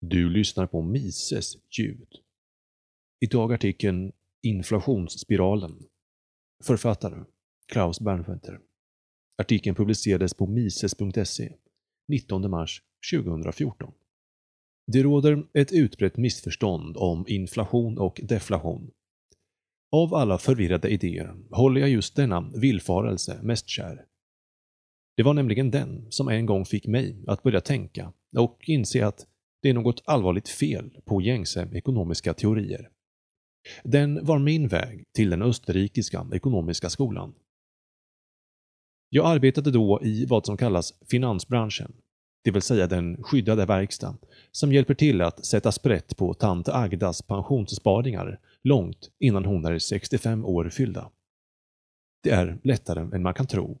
Du lyssnar på Mises ljud. Idag artikeln Inflationsspiralen. Författare Klaus Bernfelder. Artikeln publicerades på mises.se 19 mars 2014. Det råder ett utbrett missförstånd om inflation och deflation. Av alla förvirrade idéer håller jag just denna villfarelse mest kär. Det var nämligen den som en gång fick mig att börja tänka och inse att det är något allvarligt fel på gängse ekonomiska teorier. Den var min väg till den österrikiska ekonomiska skolan. Jag arbetade då i vad som kallas finansbranschen, det vill säga den skyddade verkstad som hjälper till att sätta sprätt på tant Agdas pensionssparingar långt innan hon är 65 år fyllda. Det är lättare än man kan tro.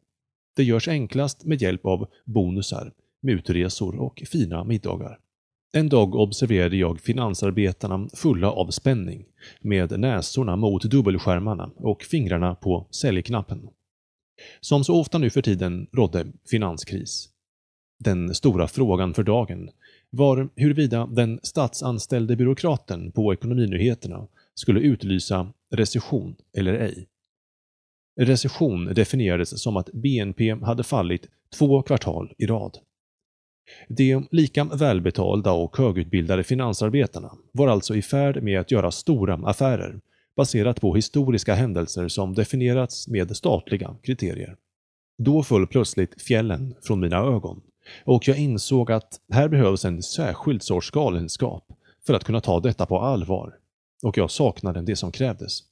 Det görs enklast med hjälp av bonusar, mutresor och fina middagar. En dag observerade jag finansarbetarna fulla av spänning, med näsorna mot dubbelskärmarna och fingrarna på säljknappen. Som så ofta nu för tiden rådde finanskris. Den stora frågan för dagen var huruvida den statsanställde byråkraten på Ekonominyheterna skulle utlysa recession eller ej. Recession definierades som att BNP hade fallit två kvartal i rad. De lika välbetalda och högutbildade finansarbetarna var alltså i färd med att göra stora affärer baserat på historiska händelser som definierats med statliga kriterier. Då föll plötsligt fjällen från mina ögon och jag insåg att här behövs en särskild sorts galenskap för att kunna ta detta på allvar och jag saknade det som krävdes.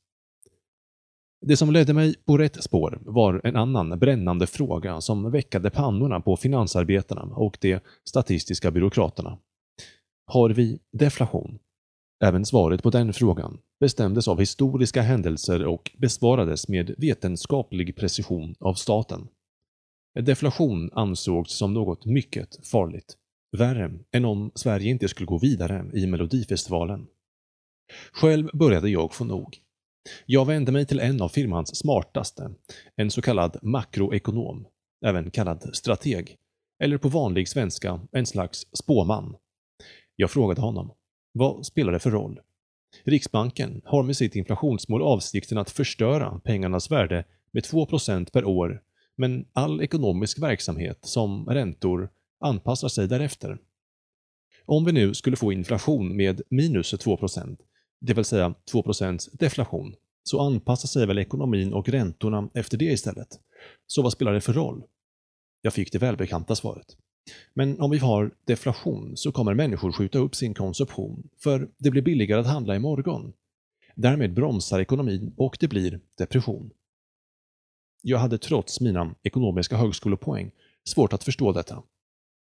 Det som ledde mig på rätt spår var en annan brännande fråga som väckade pannorna på finansarbetarna och de statistiska byråkraterna. Har vi deflation? Även svaret på den frågan bestämdes av historiska händelser och besvarades med vetenskaplig precision av staten. Deflation ansågs som något mycket farligt. Värre än om Sverige inte skulle gå vidare i Melodifestivalen. Själv började jag få nog. Jag vände mig till en av firmans smartaste, en så kallad makroekonom, även kallad strateg, eller på vanlig svenska en slags spåman. Jag frågade honom, vad spelar det för roll? Riksbanken har med sitt inflationsmål avsikten att förstöra pengarnas värde med 2% per år, men all ekonomisk verksamhet, som räntor, anpassar sig därefter. Om vi nu skulle få inflation med minus 2 det vill säga 2% deflation, så anpassar sig väl ekonomin och räntorna efter det istället. Så vad spelar det för roll? Jag fick det välbekanta svaret. Men om vi har deflation så kommer människor skjuta upp sin konsumtion, för det blir billigare att handla imorgon. Därmed bromsar ekonomin och det blir depression. Jag hade trots mina ekonomiska högskolepoäng svårt att förstå detta.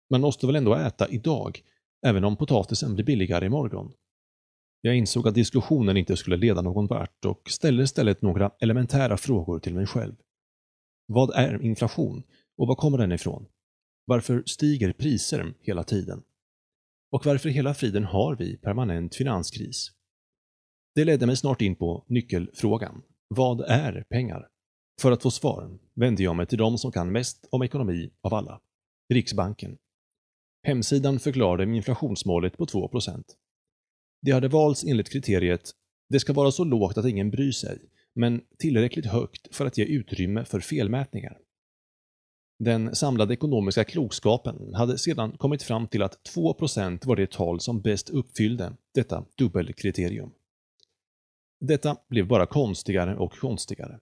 Man måste väl ändå äta idag, även om potatisen blir billigare imorgon. Jag insåg att diskussionen inte skulle leda någon vart och ställde istället några elementära frågor till mig själv. Vad är inflation och var kommer den ifrån? Varför stiger priser hela tiden? Och varför hela friden har vi permanent finanskris? Det ledde mig snart in på nyckelfrågan. Vad är pengar? För att få svar vände jag mig till de som kan mest om ekonomi av alla. Riksbanken. Hemsidan förklarade inflationsmålet på 2 det hade valts enligt kriteriet “det ska vara så lågt att ingen bryr sig, men tillräckligt högt för att ge utrymme för felmätningar”. Den samlade ekonomiska klokskapen hade sedan kommit fram till att 2% var det tal som bäst uppfyllde detta dubbelkriterium. Detta blev bara konstigare och konstigare.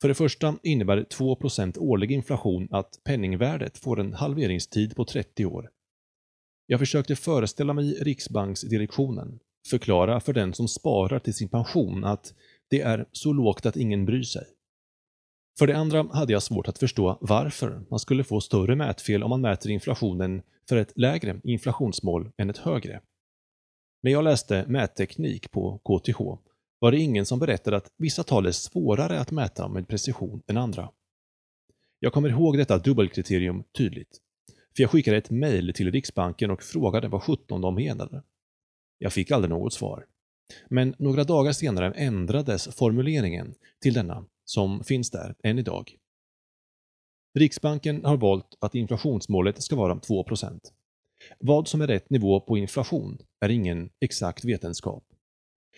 För det första innebär 2% årlig inflation att penningvärdet får en halveringstid på 30 år. Jag försökte föreställa mig Riksbanksdirektionen förklara för den som sparar till sin pension att det är så lågt att ingen bryr sig. För det andra hade jag svårt att förstå varför man skulle få större mätfel om man mäter inflationen för ett lägre inflationsmål än ett högre. När jag läste mätteknik på KTH var det ingen som berättade att vissa tal är svårare att mäta med precision än andra. Jag kommer ihåg detta dubbelkriterium tydligt. För jag skickade ett mejl till Riksbanken och frågade vad 17 de menade. Jag fick aldrig något svar. Men några dagar senare ändrades formuleringen till denna, som finns där än idag. Riksbanken har valt att inflationsmålet ska vara 2% Vad som är rätt nivå på inflation är ingen exakt vetenskap.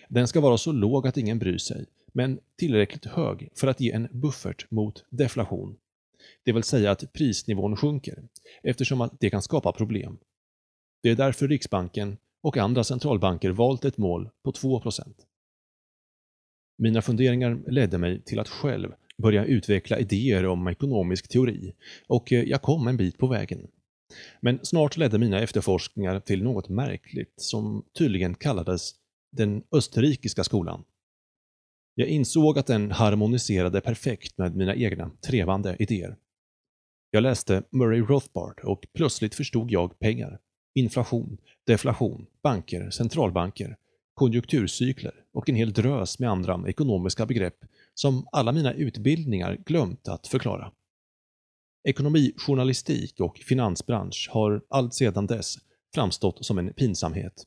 Den ska vara så låg att ingen bryr sig, men tillräckligt hög för att ge en buffert mot deflation. Det vill säga att prisnivån sjunker, eftersom att det kan skapa problem. Det är därför Riksbanken och andra centralbanker valt ett mål på 2% Mina funderingar ledde mig till att själv börja utveckla idéer om ekonomisk teori och jag kom en bit på vägen. Men snart ledde mina efterforskningar till något märkligt som tydligen kallades den österrikiska skolan. Jag insåg att den harmoniserade perfekt med mina egna trevande idéer. Jag läste Murray Rothbard och plötsligt förstod jag pengar, inflation, deflation, banker, centralbanker, konjunkturcykler och en hel drös med andra ekonomiska begrepp som alla mina utbildningar glömt att förklara. Ekonomijournalistik och finansbransch har allt sedan dess framstått som en pinsamhet.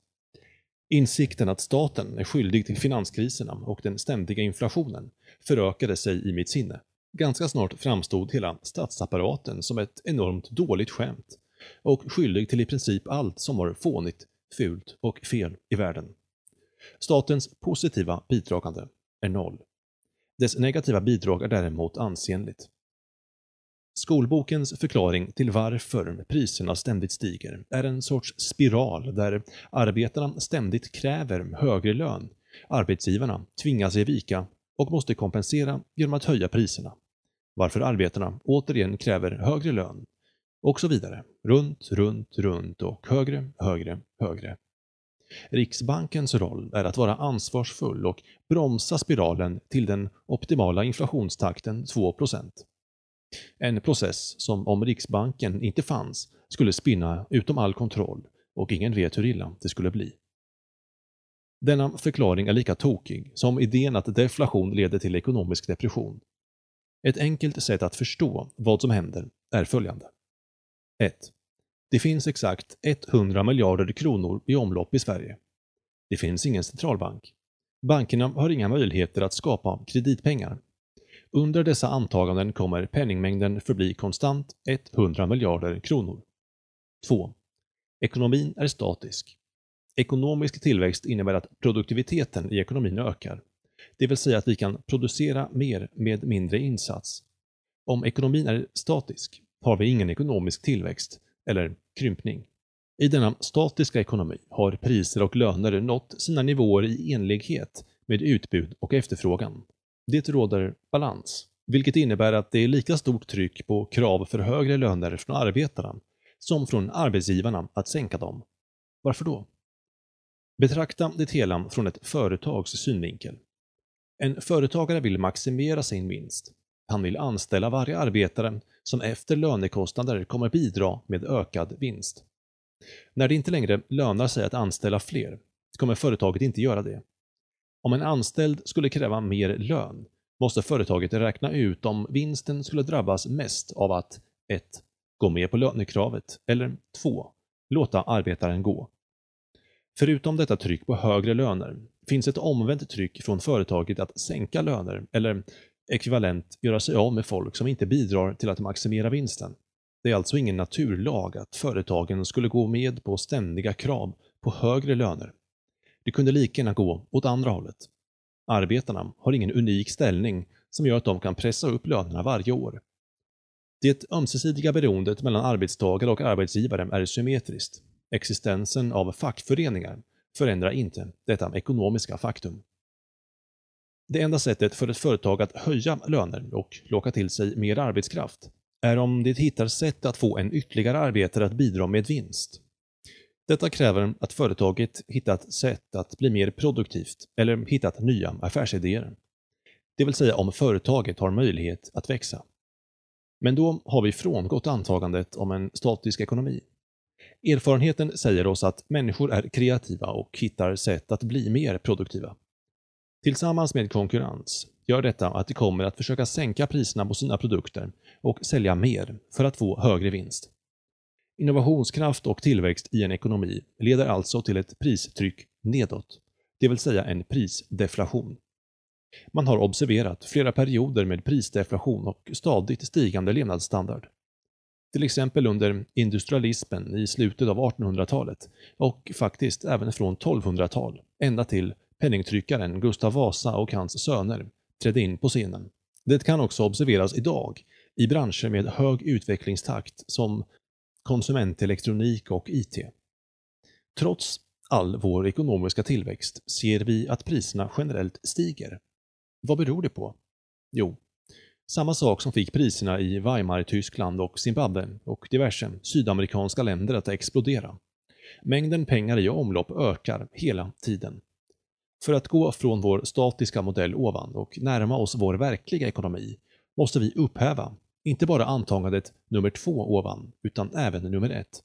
Insikten att staten är skyldig till finanskriserna och den ständiga inflationen förökade sig i mitt sinne. Ganska snart framstod hela statsapparaten som ett enormt dåligt skämt och skyldig till i princip allt som var fånigt, fult och fel i världen. Statens positiva bidragande är noll. Dess negativa bidrag är däremot ansenligt. Skolbokens förklaring till varför priserna ständigt stiger är en sorts spiral där arbetarna ständigt kräver högre lön, arbetsgivarna tvingas ge vika och måste kompensera genom att höja priserna. Varför arbetarna återigen kräver högre lön och så vidare. Runt, runt, runt och högre, högre, högre. Riksbankens roll är att vara ansvarsfull och bromsa spiralen till den optimala inflationstakten 2 en process som om Riksbanken inte fanns skulle spinna utom all kontroll och ingen vet hur illa det skulle bli. Denna förklaring är lika tokig som idén att deflation leder till ekonomisk depression. Ett enkelt sätt att förstå vad som händer är följande. 1. Det finns exakt 100 miljarder kronor i omlopp i Sverige. Det finns ingen centralbank. Bankerna har inga möjligheter att skapa kreditpengar. Under dessa antaganden kommer penningmängden förbli konstant 100 miljarder kronor. 2. Ekonomin är statisk. Ekonomisk tillväxt innebär att produktiviteten i ekonomin ökar. Det vill säga att vi kan producera mer med mindre insats. Om ekonomin är statisk har vi ingen ekonomisk tillväxt, eller krympning. I denna statiska ekonomi har priser och löner nått sina nivåer i enlighet med utbud och efterfrågan. Det råder balans, vilket innebär att det är lika stort tryck på krav för högre löner från arbetarna som från arbetsgivarna att sänka dem. Varför då? Betrakta det hela från ett företags synvinkel. En företagare vill maximera sin vinst. Han vill anställa varje arbetare som efter lönekostnader kommer bidra med ökad vinst. När det inte längre lönar sig att anställa fler kommer företaget inte göra det. Om en anställd skulle kräva mer lön måste företaget räkna ut om vinsten skulle drabbas mest av att 1. Gå med på lönekravet eller 2. Låta arbetaren gå. Förutom detta tryck på högre löner finns ett omvänt tryck från företaget att sänka löner eller ekvivalent göra sig av med folk som inte bidrar till att maximera vinsten. Det är alltså ingen naturlag att företagen skulle gå med på ständiga krav på högre löner. Det kunde lika gärna gå åt andra hållet. Arbetarna har ingen unik ställning som gör att de kan pressa upp lönerna varje år. Det ömsesidiga beroendet mellan arbetstagare och arbetsgivare är symmetriskt. Existensen av fackföreningar förändrar inte detta ekonomiska faktum. Det enda sättet för ett företag att höja löner och locka till sig mer arbetskraft är om det hittar sätt att få en ytterligare arbetare att bidra med vinst. Detta kräver att företaget hittat sätt att bli mer produktivt eller hittat nya affärsidéer. Det vill säga om företaget har möjlighet att växa. Men då har vi frångått antagandet om en statisk ekonomi. Erfarenheten säger oss att människor är kreativa och hittar sätt att bli mer produktiva. Tillsammans med konkurrens gör detta att de kommer att försöka sänka priserna på sina produkter och sälja mer för att få högre vinst. Innovationskraft och tillväxt i en ekonomi leder alltså till ett pristryck nedåt, det vill säga en prisdeflation. Man har observerat flera perioder med prisdeflation och stadigt stigande levnadsstandard. Till exempel under industrialismen i slutet av 1800-talet och faktiskt även från 1200-tal ända till penningtryckaren Gustav Vasa och hans söner trädde in på scenen. Det kan också observeras idag i branscher med hög utvecklingstakt som konsumentelektronik och IT. Trots all vår ekonomiska tillväxt ser vi att priserna generellt stiger. Vad beror det på? Jo, samma sak som fick priserna i Weimar-Tyskland och Zimbabwe och diverse sydamerikanska länder att explodera. Mängden pengar i omlopp ökar hela tiden. För att gå från vår statiska modell ovan och närma oss vår verkliga ekonomi måste vi upphäva inte bara antagandet nummer två ovan, utan även nummer ett.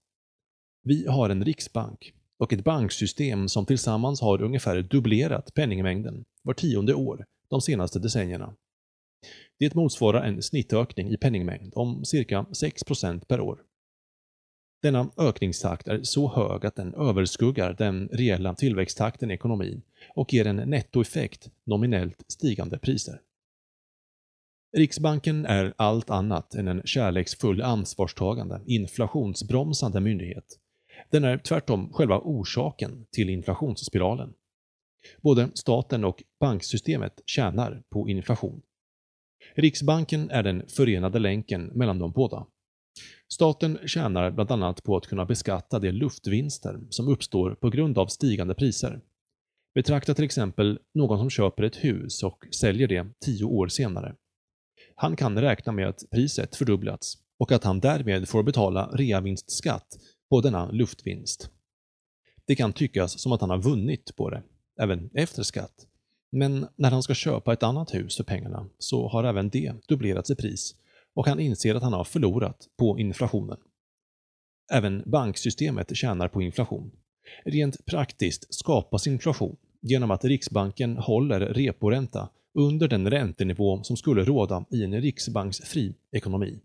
Vi har en riksbank och ett banksystem som tillsammans har ungefär dubblerat penningmängden var tionde år de senaste decennierna. Det motsvarar en snittökning i penningmängd om cirka 6% per år. Denna ökningstakt är så hög att den överskuggar den reella tillväxttakten i ekonomin och ger en nettoeffekt nominellt stigande priser. Riksbanken är allt annat än en kärleksfull ansvarstagande, inflationsbromsande myndighet. Den är tvärtom själva orsaken till inflationsspiralen. Både staten och banksystemet tjänar på inflation. Riksbanken är den förenade länken mellan de båda. Staten tjänar bland annat på att kunna beskatta de luftvinster som uppstår på grund av stigande priser. Betrakta till exempel någon som köper ett hus och säljer det tio år senare. Han kan räkna med att priset fördubblats och att han därmed får betala reavinstskatt på denna luftvinst. Det kan tyckas som att han har vunnit på det, även efter skatt. Men när han ska köpa ett annat hus för pengarna så har även det dubblerats i pris och han inser att han har förlorat på inflationen. Även banksystemet tjänar på inflation. Rent praktiskt skapas inflation genom att Riksbanken håller reporänta under den räntenivå som skulle råda i en riksbanksfri ekonomi.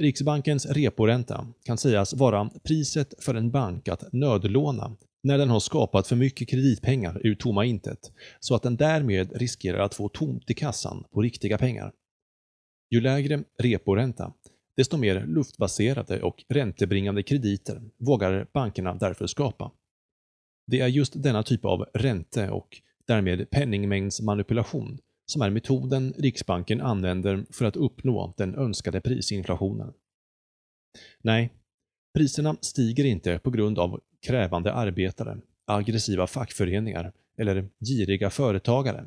Riksbankens reporänta kan sägas vara priset för en bank att nödlåna när den har skapat för mycket kreditpengar ur tomma intet, så att den därmed riskerar att få tomt i kassan på riktiga pengar. Ju lägre reporänta, desto mer luftbaserade och räntebringande krediter vågar bankerna därför skapa. Det är just denna typ av ränte och därmed penningmängdsmanipulation som är metoden Riksbanken använder för att uppnå den önskade prisinflationen. Nej, priserna stiger inte på grund av krävande arbetare, aggressiva fackföreningar eller giriga företagare,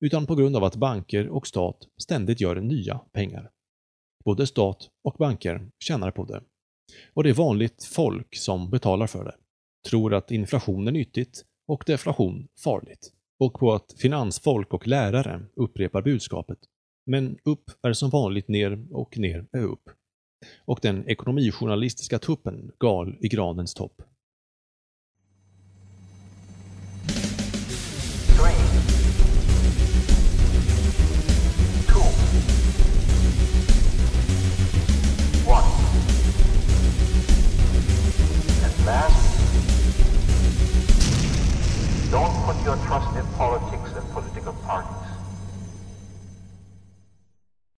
utan på grund av att banker och stat ständigt gör nya pengar. Både stat och banker tjänar på det. Och det är vanligt folk som betalar för det. Tror att inflation är nyttigt och deflation farligt och på att finansfolk och lärare upprepar budskapet. Men upp är som vanligt ner och ner är upp. Och den ekonomijournalistiska tuppen gal i granens topp. your trust in politics and political parties.